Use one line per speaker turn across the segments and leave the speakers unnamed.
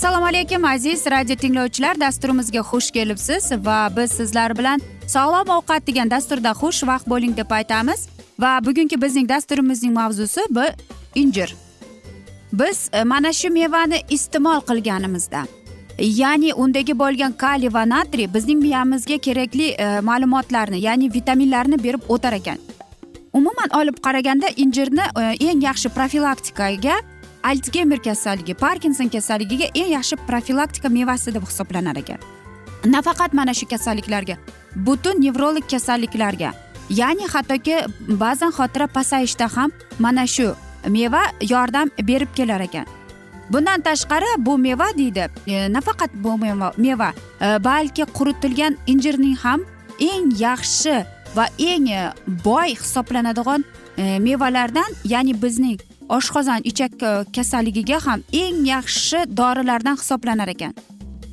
assalomu alaykum aziz radio tinglovchilar. Dasturimizga xush kelibsiz va biz sizlar bilan sog'lom ovqat degan dasturda xushvaqt bo'ling deb aytamiz. Va bugungi bizning dasturimizning mavzusi bu injir. Biz e, mana shu mevani iste'mol qilganimizda. Ya'ni undagi bo'lgan kaliy va natriy bizning miyamizga kerakli e, ma'lumotlarni ya'ni vitaminlarni berib o'tar ekan. Umuman olib qaraganda injirni e, eng yaxshi profilaktikaga alsgeymer kasalligi parkinson kasalligiga eng yaxshi profilaktika mevasi deb hisoblanar ekan. Nafaqat mana shu kasalliklarga butun nevrolog kasalliklarga ya'ni hattoki ba'zan xotira pasayishda ham mana shu meva yordam berib kelar ekan. Bundan tashqari bu meva deydi e, nafaqat bu meva meva e, balki quritilgan injirning ham eng yaxshi va eng e, boy hisoblanadigan e, mevalardan ya'ni bizning oshqozon ichak e, kasalligiga ham eng yaxshi dorilardan hisoblanar ekan.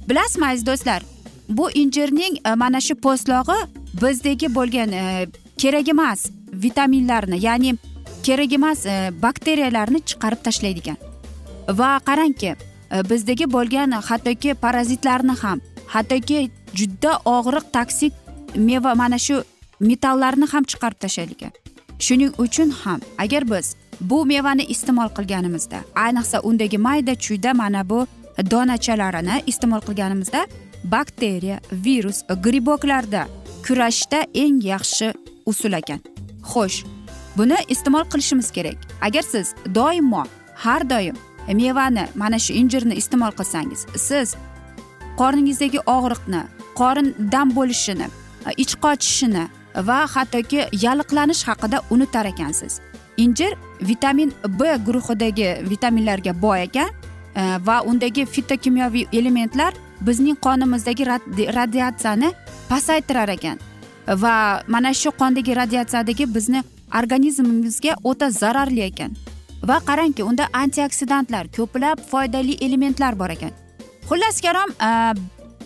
Bilasizmi aziz do'stlar? Bu injirning e, mana shu po'stlog'i bizdagi bo'lgan e, kerak emas vitaminlarni ya'ni kerak emas e, bakteriyalarni chiqarib tashlaydi ekan. Va qarangki e, bizdagi bo'lgan hattoki parazitlarni ham hattoki juda og'riq toksik meva mana shu metallarni ham chiqarib tashlaydi ekan. Shuning uchun ham agar biz bu mevani iste'mol qilganimizda. Ayniqsa undagi mayda chuyda mana bu donachalarini iste'mol qilganimizda bakteriya virus griboklarda kurashishda eng yaxshi usul ekan. Xo'sh buni iste'mol qilishimiz kerak. Agar siz doimo har doim mevani mana shu injirni iste'mol qilsangiz siz qorningizdagi og'riqni qorin dam bo'lishini ich qochishini va hattoki yalliqlanish haqida unutar ekansiz. Injir vitamin b guruhidagi vitaminlarga boy ekan e, va undagi fitokimyoviy elementlar bizning qonimizdagi radiatsiyani pasaytirar ekan. Va mana shu qondagi radiatsiyadagi bizni organizmimizga o'ta zararli ekan. Va qarangki unda antioksidantlar ko'plab foydali elementlar bor ekan. Xullas karom e,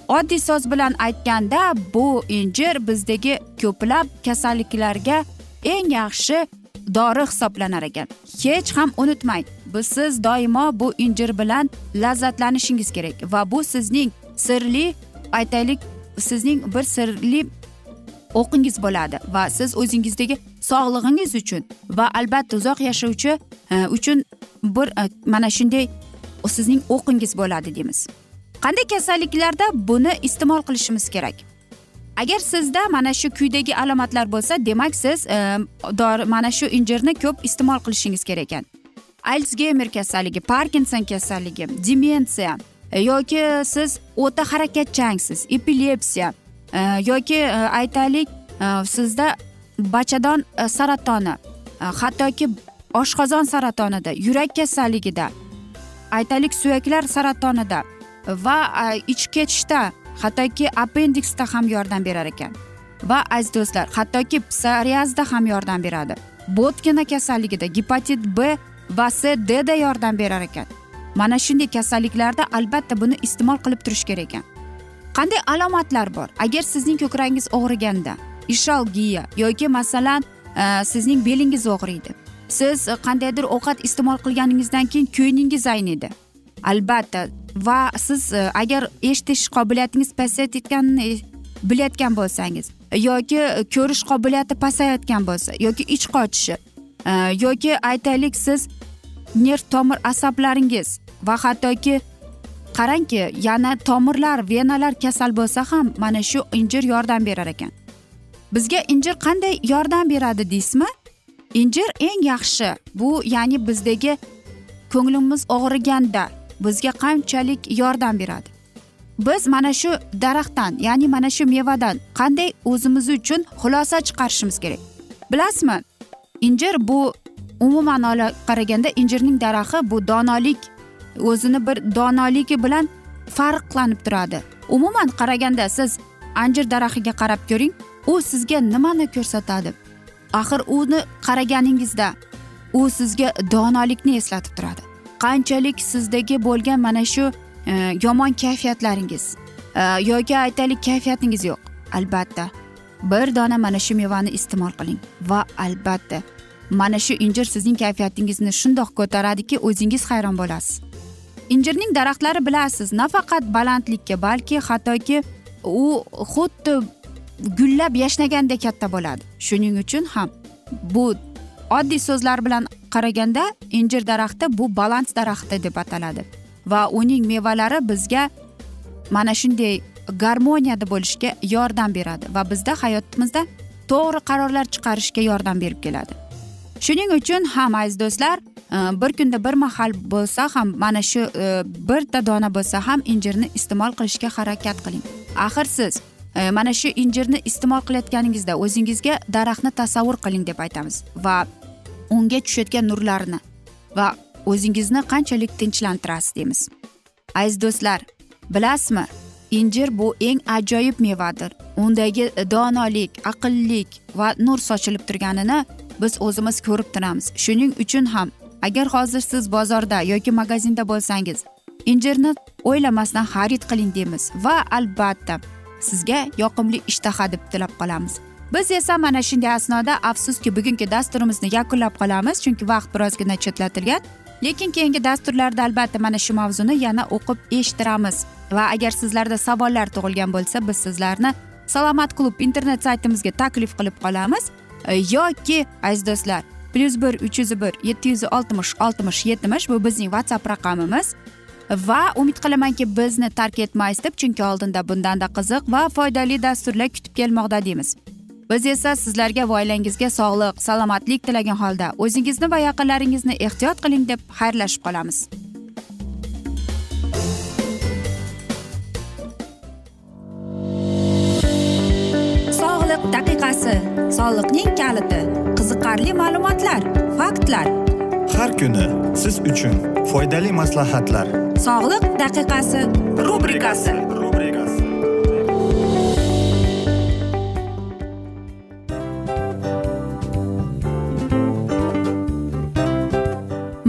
oddiy so'z bilan aytganda bu injir bizdagi ko'plab kasalliklarga eng yaxshi dori hisoblanar ekan. Hech ham unutmang biz siz doimo bu injir bilan lazzatlanishingiz kerak va bu sizning sirli aytaylik sizning bir sirli o'qingiz bo'ladi va siz o'zingizdagi sog'lig'ingiz uchun va albatta uzoq yashovchi e, uchun bir e, mana shunday sizning o'qingiz bo'ladi deymiz. Qanday kasalliklarda buni iste'mol qilishimiz kerak? Agar sizda mana shu kuydagi alomatlar bo'lsa demak siz e, dori mana shu injirni ko'p iste'mol qilishingiz kerak ekan. Alsgeymer kasalligi parkinson kasalligi demensiya e, yoki siz o'ta harakatchangsiz epilepsiya e, yoki aytaylik sizda bachadon saratoni hattoki oshqozon saratonida yurak kasalligida aytaylik suyaklar saratonida va ich ketishda hattoki appendiksda ham yordam berar ekan. Va aziz do'stlar hattoki psoriazda ham yordam beradi. Bo'tkina kasalligida gepatit b va c dda yordam berar ekan. Mana shunday kasalliklarda albatta buni iste'mol qilib turish kerak ekan. Qanday alomatlar bor? Agar sizning ko'kragingiz og'riganda ishalgiya yoki masalan e, sizning belingiz og'riydi. Siz qandaydir ovqat iste'mol qilganingizdan keyin ko'nglingiz ayniydi. Albatta va siz e, agar eshitish qobiliyatingiz pasayayotganini e, bilayotgan bo'lsangiz yoki e, ko'rish qobiliyati pasayayotgan bo'lsa yoki ich qochishi yoki aytaylik siz nerv tomir asablaringiz va hattoki qarangki yana tomirlar venalar kasal bo'lsa ham mana shu injir yordam berar ekan. Bizga injir qanday yordam beradi deysizmi? Injir eng yaxshi bu ya'ni bizdagi ko'nglimiz og'riganda bizga qanchalik yordam beradi? Biz mana shu daraxtdan ya'ni mana shu mevadan qanday o'zimiz uchun xulosa chiqarishimiz kerak? Bilasizmi? Injir bu umuman olib qaraganda injirning daraxti bu donolik o'zini bir donoligi bilan farqlanib turadi. Umuman qaraganda siz anjir daraxtiga qarab ko'ring u sizga nimani ko'rsatadi? Axir uni qaraganingizda u sizga donolikni eslatib turadi. Qanchalik sizdagi bo'lgan mana shu e, yomon kayfiyatlaringiz e, yoki aytaylik kayfiyatingiz yo'q. Albatta bir dona mana shu mevani iste'mol qiling va albatta mana shu injir sizning kayfiyatingizni shundoq ko'taradiki o'zingiz hayron bo'lasiz. Injirning daraxtlari bilasiz nafaqat balandlikka balki hattoki u xuddi gullab yashnagandek katta bo'ladi. Shuning uchun ham bu oddiy so'zlar bilan qaraganda injir daraxti bu balans daraxti deb ataladi. Va uning mevalari bizga mana shunday garmoniyada bo'lishga yordam beradi va bizda hayotimizda to'g'ri qarorlar chiqarishga yordam berib keladi. Shuning uchun ham aziz do'stlar e, bir kunda bir mahal bo'lsa ham mana shu bitta birta dona bo'lsa ham injirni iste'mol qilishga harakat qiling. Axir siz e, mana shu injirni iste'mol qilayotganingizda o'zingizga daraxtni tasavvur qiling deb aytamiz va unga tushayotgan nurlarni va o'zingizni qanchalik tinchlantirasiz deymiz. Aziz do'stlar bilasizmi injir bu eng ajoyib mevadir. Undagi donolik aqllik va nur sochilib turganini biz o'zimiz ko'rib turamiz. Shuning uchun ham agar hozir siz bozorda yoki magazinda bo'lsangiz injirni o'ylamasdan xarid qiling deymiz va albatta sizga yoqimli ishtaha deb tilab qolamiz. Biz esa mana shunday asnoda afsuski bugungi dasturimizni yakunlab qolamiz chunki vaqt birozgina chetlatilgan. Lekin keyingi dasturlarda albatta mana shu mavzuni yana o'qib eshittiramiz. Va agar sizlarda savollar tug'ilgan bo'lsa biz sizlarni salomat klub internet saytimizga taklif qilib qolamiz. E, yoki aziz do'stlar plyus bir uch yuz bir yetti yuz oltmish oltmish yetmish bu bizning whatsapp raqamimiz. Va umid qilamanki bizni tark etmaysiz deb chunki oldinda bundanda qiziq va foydali dasturlar kutib kelmoqda deymiz. Biz esa sizlarga va oilangizga sog'lik salomatlik tilagan holda o'zingizni va yaqinlaringizni ehtiyot qiling deb xayrlashib qolamiz. Sog'liq daqiqasi soliqning kaliti qiziqarli ma'lumotlar faktlar.
Har kuni siz uchun foydali maslahatlar.
Sog'liq daqiqasi rubrikasi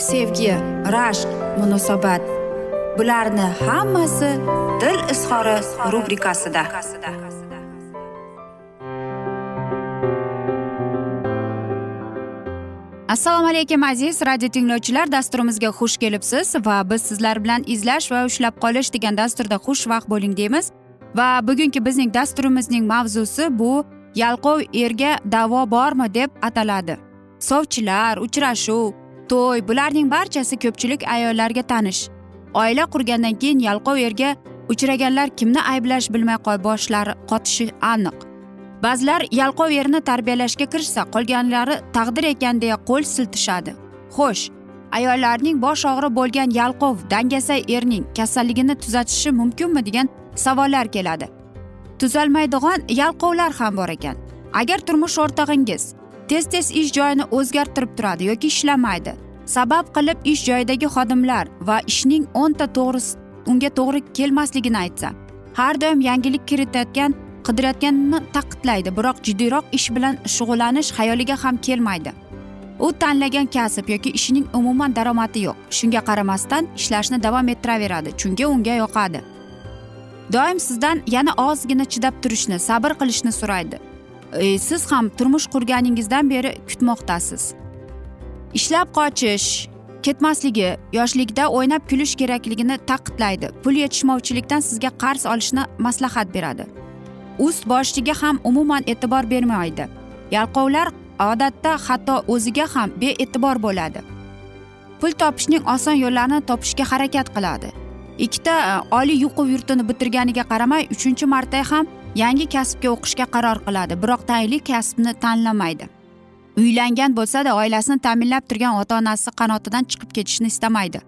sevgi rashq munosabat. Bularni hammasi dil izhori rubrikasida. Assalomu alaykum aziz radio tinglovchilar. Dasturimizga xush kelibsiz va biz sizlar bilan izlash va ushlab qolish degan dasturda xushvaqt bo'ling deymiz. Va bugungi bizning dasturimizning mavzusi bu yalqov erga davo bormi deb ataladi. Sovchilar uchrashuv to'y bularning barchasi ko'pchilik ayollarga tanish. Oila qurgandan keyin yalqov erga uchraganlar kimni ayblash bilmay boshlari qotishi aniq. Ba'zilar yalqov erni tarbiyalashga kirishsa qolganlari taqdir ekan deya qo'l siltishadi. Xo'sh ayollarning bosh og'ri bo'lgan yalqov dangasa erning kasalligini tuzatishi mumkinmi degan savollar keladi. Tuzalmaydigan yalqovlar ham bor ekan. Agar turmush o'rtog'ingiz tez tez ish joyini o'zgartirib turadi yoki ishlamaydi. Sabab qilib ish joyidagi xodimlar va ishning o'nta to'g'ri unga to'g'ri kelmasligini aytsa har doim yangilik kiritayotgan qidirayotganini ta'kidlaydi biroq jiddiyroq ish bilan shug'ullanish xayoliga ham kelmaydi. U tanlagan kasb yoki ishining umuman daromadi yo'q. Shunga qaramasdan ishlashni davom ettiraveradi chunki unga yoqadi. Doim sizdan yana ozgina chidab turishni sabr qilishni so'raydi. E, siz ham turmush qurganingizdan beri kutmoqdasiz. Ishlab qochish ketmasligi yoshlikda o'ynab kulish kerakligini ta'kidlaydi pul yetishmovchilikdan sizga qarz olishni maslahat beradi. Ust boshiga ham umuman e'tibor bermaydi. Yalqovlar odatda hatto o'ziga ham bee'tibor bo'ladi. Pul topishning oson yo'llarini topishga harakat qiladi. Ikkita e, oliy o'quv yurtini bitirganiga qaramay uchinchi marta ham yangi kasbga o'qishga qaror qiladi biroq tayinli kasbni tanlamaydi. Uylangan bo'lsada oilasini ta'minlab turgan ota onasi qanotidan chiqib ketishni istamaydi.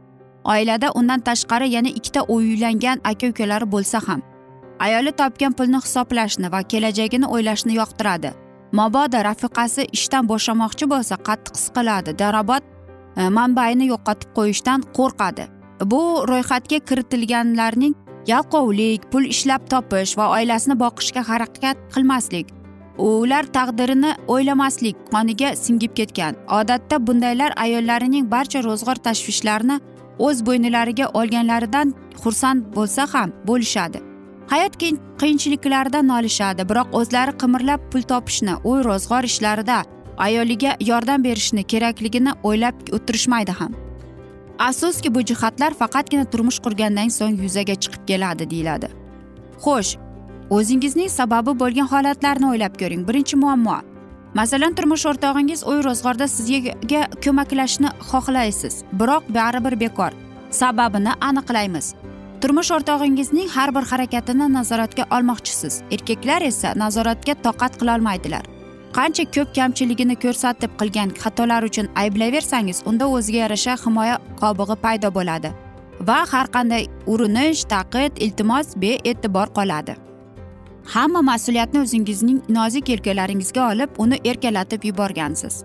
Oilada undan tashqari yana ikkita uylangan aka ukalari bo'lsa ham ayoli topgan pulni hisoblashni va kelajagini o'ylashni yoqtiradi. Mabodo rafiqasi ishdan bo'shamoqchi bo'lsa qattiq siqiladi darobad e, manbaini yo'qotib qo'yishdan qo'rqadi. Bu ro'yxatga kiritilganlarning yalqovlik pul ishlab topish va oilasini boqishga harakat qilmaslik. Ular taqdirini o'ylamaslik qoniga singib ketgan. Odatda bundaylar ayollarining barcha ro'zg'or tashvishlarini o'z bo'ynilariga olganlaridan xursand bo'lsa ham bo'lishadi. Hayot qiyinchiliklaridan nolishadi biroq o'zlari qimirlab pul topishni uy ro'zg'or ishlarida ayoliga yordam berishni kerakligini o'ylab o'tirishmaydi ham. Afsuski bu jihatlar faqatgina turmush qurgandan so'ng yuzaga chiqib keladi deyiladi. Xo'sh o'zingizning sababi bo'lgan holatlarni o'ylab ko'ring. Birinchi muammo. Masalan turmush o'rtog'ingiz uy ro'zg'orda sizga ko'maklashishni xohlaysiz. Biroq baribir bekor. Sababini aniqlaymiz. Turmush o'rtog'ingizning har bir harakatini nazoratga olmoqchisiz. Erkaklar esa nazoratga toqat qilolmaydilar. Qancha ko'p kamchiligini ko'rsatib qilgan xatolar uchun ayblayversangiz unda o'ziga yarasha himoya qobig'i paydo bo'ladi va har qanday urinish taqid iltimos bee'tibor qoladi. Hamma mas'uliyatni o'zingizning nozik yelkalaringizga olib uni erkalatib yuborgansiz.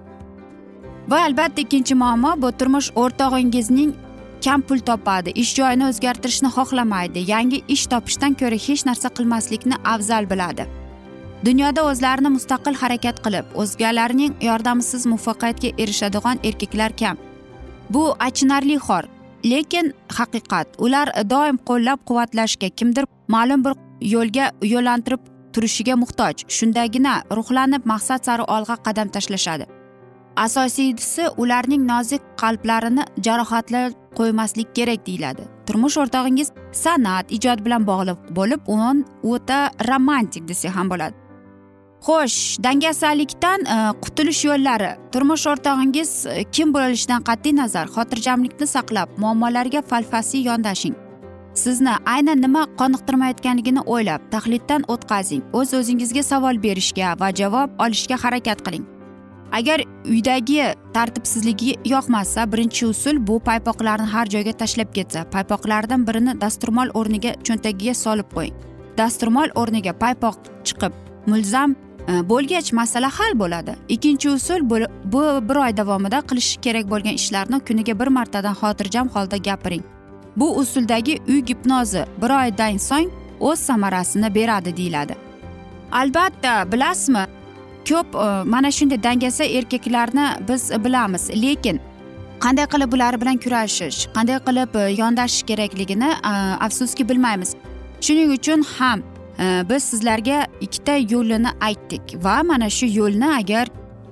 Va albatta ikkinchi muammo bu turmush o'rtog'ingizning kam pul topadi ish joyini o'zgartirishni xohlamaydi yangi ish topishdan ko'ra hech narsa qilmaslikni afzal biladi. Dunyoda o'zlarini mustaqil harakat qilib o'zgalarning yordamisiz muvaffaqiyatga erishadigan erkaklar kam. Bu achinarli xor lekin haqiqat ular doim qo'llab quvvatlashga kimdir ma'lum bir yo'lga yo'llantirib turishiga muhtoj shundagina ruhlanib maqsad sari olg'a qadam tashlashadi. Asosiysi ularning nozik qalblarini jarohatlab qo'ymaslik kerak deyiladi. Turmush o'rtog'ingiz san'at ijod bilan bog'liq bo'lib o'n o'ta romantik desak ham bo'ladi. Xo'sh dangasalikdan e, qutulish yo'llari. Turmush o'rtog'ingiz e, kim bo'lishidan qat'iy nazar xotirjamlikni saqlab muammolarga falfasiy yondashing. Sizni aynan nima qoniqtirmayotganligini o'ylab tahlildan o'tkazing. O'z o'zingizga savol berishga va javob olishga harakat qiling. Agar uydagi tartibsizligi yoqmasa birinchi usul bu paypoqlarni har joyga tashlab ketsa paypoqlardan birini dasturmol o'rniga cho'ntagiga solib qo'ying. Dasturmol o'rniga paypoq chiqib mulzam Э, bo'lgach masala hal bo'ladi. Ikkinchi usul bu bir oy davomida qilish kerak bo'lgan ishlarni kuniga bir martadan xotirjam holda gapiring. Bu usuldagi uy gipnozi bir oydan so'ng o'z samarasini beradi deyiladi. Albatta bilasizmi ko'p e, mana shunday dangasa erkaklarni biz bilamiz lekin qanday qilib ular bilan kurashish qanday qilib e, yondashish kerakligini e, afsuski bilmaymiz. Shuning uchun ham biz sizlarga ikkita yo'lini aytdik va mana shu yo'lni agar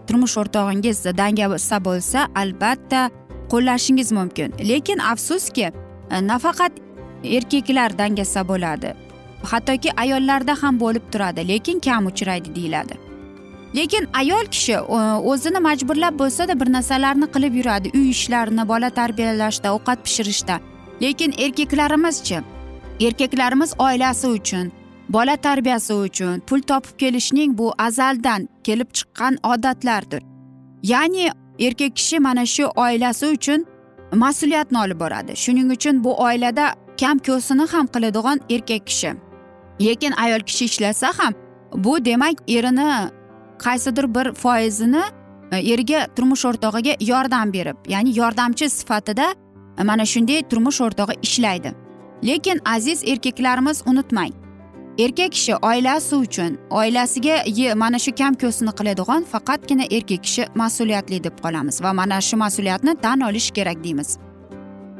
turmush o'rtog'ingiz dangasa bo'lsa albatta qo'llashingiz mumkin. Lekin afsuski e, nafaqat erkaklar dangasa bo'ladi. Hattoki ayollarda ham bo'lib turadi lekin kam uchraydi deyiladi. Lekin ayol kishi o'zini majburlab bo'lsada bir narsalarni qilib yuradi. Uy ishlarini bola tarbiyalashda ovqat pishirishda. Lekin erkaklarimizchi? Erkaklarimiz oilasi uchun bola tarbiyasi uchun pul topib kelishning bu azaldan kelib chiqqan odatlardir. Ya'ni erkak kishi mana shu oilasi uchun mas'uliyatni olib boradi. Shuning uchun bu oilada kam ko'sini ham qiladigan erkak kishi. Lekin ayol kishi ishlasa ham bu demak erini qaysidir bir foizini e, eriga turmush o'rtog'iga yordam berib ya'ni yordamchi sifatida e, mana shunday turmush o'rtog'i ishlaydi. Lekin aziz erkaklarimiz unutmang erkak kishi oilasi uchun oilasiga mana shu kam ko'sini qiladigan faqatgina erkak kishi mas'uliyatli deb qolamiz va mana shu mas'uliyatni tan olish kerak deymiz.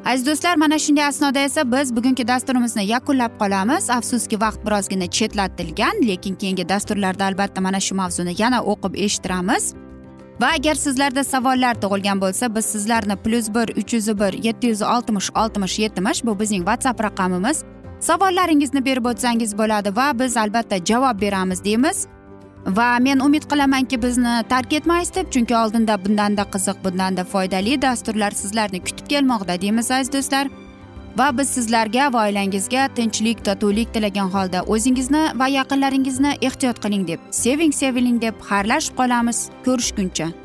Aziz do'stlar mana shunday asnoda esa biz bugungi dasturimizni yakunlab qolamiz. Afsuski vaqt birozgina chetlatilgan lekin keyingi dasturlarda albatta mana shu mavzuni yana o'qib eshittiramiz. Va agar sizlarda savollar tug'ilgan bo'lsa biz sizlarni plyus bir uch yuz bir yetti yuz oltmish oltmish yetmish bu bizning whatsapp raqamimiz. Savollaringizni berib o'tsangiz bo'ladi va biz albatta javob beramiz deymiz. Va men umid qilamanki bizni tark etmaysiz deb chunki oldinda bundanda qiziq bundanda foydali dasturlar sizlarni kutib kelmoqda deymiz aziz do'stlar. Va biz sizlarga va oilangizga tinchlik totuvlik tilagan holda o'zingizni va yaqinlaringizni ehtiyot qiling deb seving seviling deb xayrlashib qolamiz. Ko'rishguncha.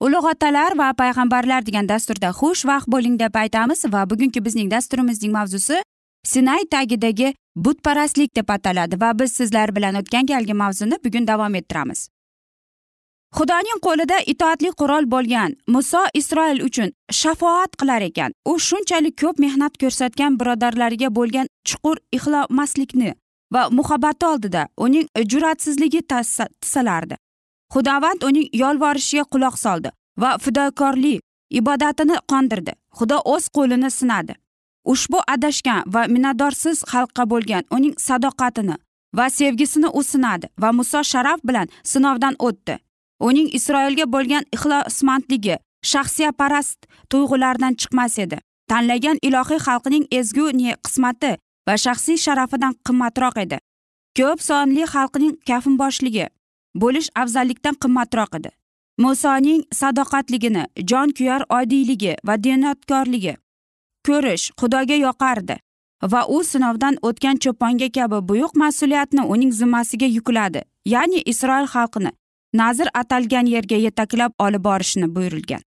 ulug' otalar va payg'ambarlar degan dasturda xushvaqt bo'ling deb aytamiz va bugungi bizning dasturimizning mavzusi sinay tagidagi butparastlik deb ataladi va biz sizlar bilan o'tgan galgi mavzuni bugun davom ettiramiz. Xudoning qo'lida itoatli qurol bo'lgan muso isroil uchun shafoat qilar ekan. U shunchalik ko'p mehnat ko'rsatgan birodarlariga bo'lgan chuqur ixlomaslikni va muhabbati oldida uning jur'atsizligi tisalardi xudovand uning yolvorishiga quloq soldi va fidokorlik ibodatini qondirdi. Xudo o'z qo'lini sinadi. Ushbu adashgan va minnatdorsiz xalqqa bo'lgan uning sadoqatini va sevgisini u sinadi va muso sharaf bilan sinovdan o'tdi. Uning isroilga bo'lgan ixlosmandligi shaxsiyaparast tuyg'ulardan chiqmas edi. Tanlagan ilohiy xalqining ezgu qismati va shaxsiy sharafidan qimmatroq edi. Ko'p sonli xalqning kafinboshligi bo'lish afzallikdan qimmatroq edi. Musoning sadoqatligini jon kuyar oddiyligi va diyonatkorligi ko'rish xudoga yoqardi va u sinovdan o'tgan cho'ponga kabi buyuk mas'uliyatni uning zimmasiga yukladi. Ya'ni isroil xalqini nazr atalgan yerga yetaklab olib borishni buyurilgan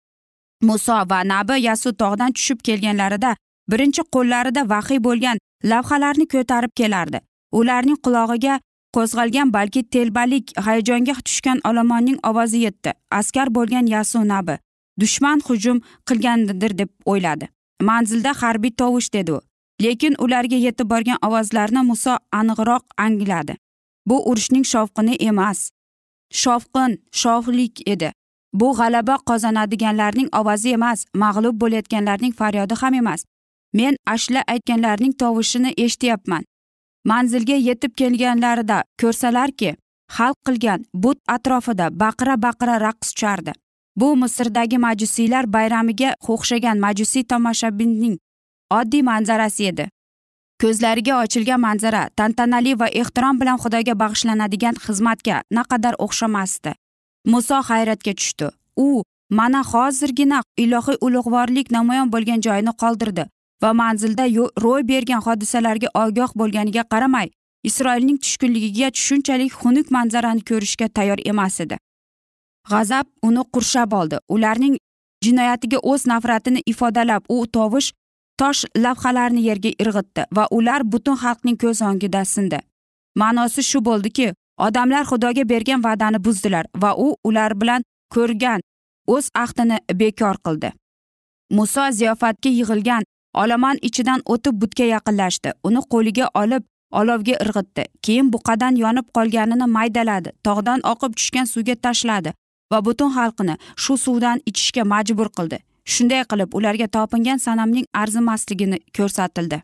muso va nabi yasu tog'dan tushib kelganlarida birinchi qo'llarida vahiy bo'lgan lavhalarni ko'tarib kelardi. Ularning qulog'iga qo'zg'algan balki telbalik hayajonga tushgan olomonning ovozi yetdi. Askar bo'lgan yasunabi dushman hujum qilgandir deb o'yladi. Manzilda harbiy tovush dedi u. Lekin ularga yetib borgan ovozlarni muso aniqroq angladi. Bu urushning shovqini emas shovqin shovlik edi. Bu g'alaba qozonadiganlarning ovozi emas mag'lub bo'layotganlarning faryodi ham emas. Men ashla aytganlarning tovushini eshityapman. Manzilga yetib kelganlarida ko'rsalarki xalq qilgan but atrofida baqira baqira raqs tuchardi bu misrdagi majusiylar bayramiga o'xshagan majusiy tomoshabinning oddiy manzarasi edi. Ko'zlariga ochilgan manzara tantanali va ehtirom bilan xudoga bag'ishlanadigan xizmatga naqadar o'xshamasdi. Muso hayratga tushdi. U mana hozirgina ilohiy ulug'vorlik namoyon bo'lgan joyini qoldirdi. Va manzilda ro'y bergan hodisalarga ogoh bo'lganiga qaramay isroilning tushkunligiga shunchalik xunuk manzarani ko'rishga tayyor emas edi. G'azab uni qurshab oldi. Ularning jinoyatiga o'z nafratini ifodalab u tovush tosh lavhalarni yerga irg'itdi va ular butun xalqning ko'z o'ngida sindi. Ma'nosi shu bo'ldiki odamlar xudoga bergan va'dani buzdilar va u ular bilan ko'rgan o'z ahdini bekor qildi. Muso ziyofatga yig'ilgan olomon ichidan o'tib butga yaqinlashdi. Uni qo'liga olib olovga irg'itdi. Keyin buqadan yonib qolganini maydaladi. Tog'dan oqib tushgan suvga tashladi va butun xalqini shu suvdan ichishga majbur qildi. Shunday qilib ularga topingan sanamning arzimasligini ko'rsatildi.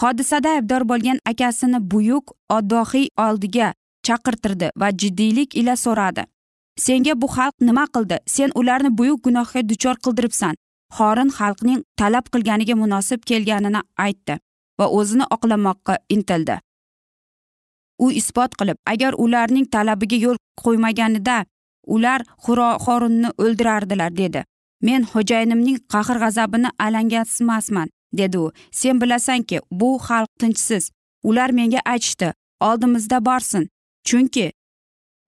Hodisada aybdor bo'lgan akasini buyuk oddohiy oldiga chaqirtirdi va jiddiylik ila so'radi. Senga bu xalq nima qildi? Sen ularni buyuk gunohga duchor qildiribsan. Xorin xalqning talab qilganiga munosib kelganini aytdi va o'zini oqlamoqqa intildi. U isbot qilib agar ularning talabiga yo'l qo'ymaganida ular xorinni o'ldirardilar dedi. Men xo'jayinimning qahr g'azabini alangasmasman dedi u. Sen bilasanki bu xalq tinchsiz ular menga aytishdi oldimizda borsin. Chunki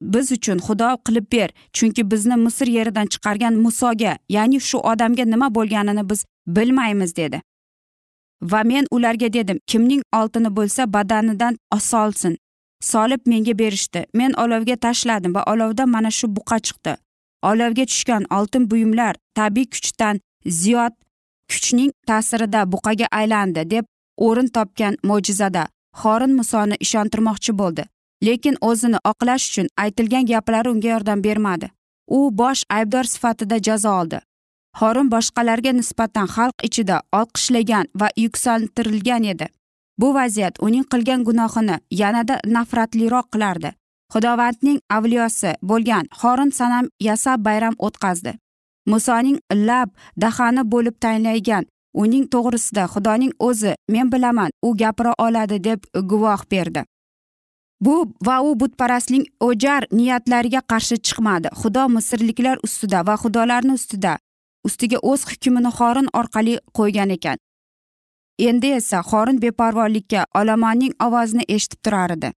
biz uchun xudo qilib ber. Chunki bizni misr yeridan chiqargan musoga ya'ni shu odamga nima bo'lganini biz bilmaymiz dedi. Va men ularga dedim kimning oltini bo'lsa badanidan solsin solib menga berishdi. Men olovga tashladim va olovda mana shu buqa chiqdi. Olovga tushgan oltin buyumlar tabiiy kuchdan ziyod kuchning ta'sirida buqaga aylandi deb o'rin topgan mo'jizada xorin musoni ishontirmoqchi bo'ldi. Lekin o'zini oqlash uchun aytilgan gaplari unga yordam bermadi. U bosh aybdor sifatida jazo oldi. Xorin boshqalarga nisbatan xalq ichida olqishlagan va yuksaltirilgan edi. Bu vaziyat uning qilgan gunohini yanada nafratliroq qilardi. Xudovandning avliyosi bo'lgan xorin sanam yasab bayram o'tkazdi. Musoning lab dahani bo'lib tayinlagan uning to'g'risida xudoning o'zi men bilaman u gapira oladi deb guvoh berdi. Bu va u butparastlik o'jar niyatlariga qarshi chiqmadi. Xudo misrliklar ustida va xudolarni ustida ustiga o'z hukmini xorin orqali qo'ygan ekan. Endi esa xorin beparvolikka olomonning ovozini eshitib turar edi.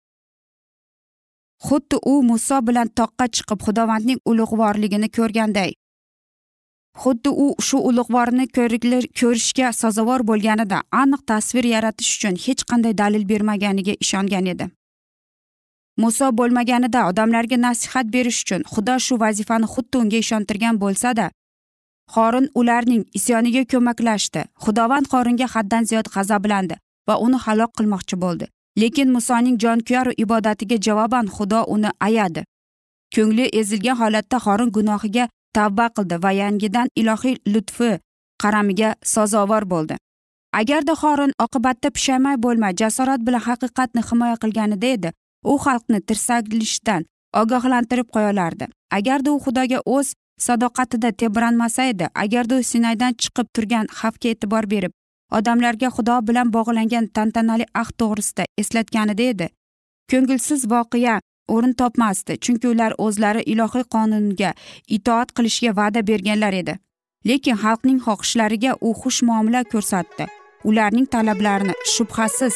Xuddi u muso bilan toqqa chiqib xudovandning ulug'vorligini ko'rganday xuddi u shu ulug'vorni ko'rishga sazovor bo'lganida aniq tasvir yaratish uchun hech qanday dalil bermaganiga ishongan edi. Muso bo'lmaganida odamlarga nasihat berish uchun xudo shu vazifani xuddi unga ishontirgan bo'lsada xorin ularning isyoniga ko'maklashdi. Xudovand xoringa haddan ziyod g'azablandi va uni halok qilmoqchi bo'ldi. Lekin musoning jonkuyar ibodatiga javoban xudo uni ayadi. Ko'ngli ezilgan holatda xorin gunohiga tavba qildi va yangidan ilohiy lutfi qaramiga sazovor bo'ldi. Agarda xorin oqibatda pushaymon bo'lmay jasorat bilan haqiqatni himoya qilganida edi u xalqni tirsaklishdan ogohlantirib qo'yolardi. Agarda u xudoga o'z sadoqatida tebranmasa edi agarda u sinaydan chiqib turgan xavfga e'tibor berib odamlarga xudo bilan bog'langan tantanali ahd to'g'risida eslatganida edi. Ko'ngilsiz voqea o'rin topmasdi chunki ular o'zlari ilohiy qonunga itoat qilishga va'da berganlar edi. Lekin xalqning xohishlariga u xush muomala ko'rsatdi. Ularning talablarini shubhasiz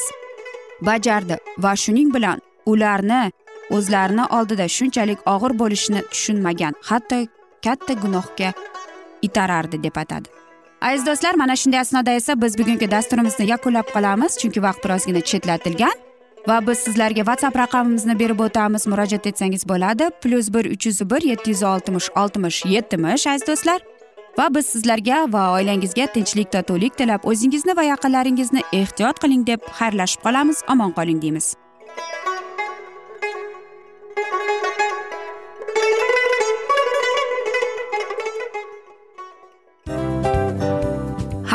bajardi va shuning bilan ularni o'zlarini oldida shunchalik og'ir bo'lishini tushunmagan hatto katta gunohga itarardi deb atadi. Aziz do'stlar mana shunday asnoda esa biz bugungi dasturimizni yakunlab qolamiz chunki vaqt birozgina chetlatilgan va biz sizlarga whatsapp raqamimizni berib o'tamiz. Murojaat etsangiz bo'ladi. Plyus bir uch yuz bir yetti yuz oltmish oltmish yetmish aziz do'stlar. Va biz sizlarga va oilangizga tinchlik totuvlik tilab o'zingizni va yaqinlaringizni ehtiyot qiling deb xayrlashib qolamiz. Omon qoling deymiz.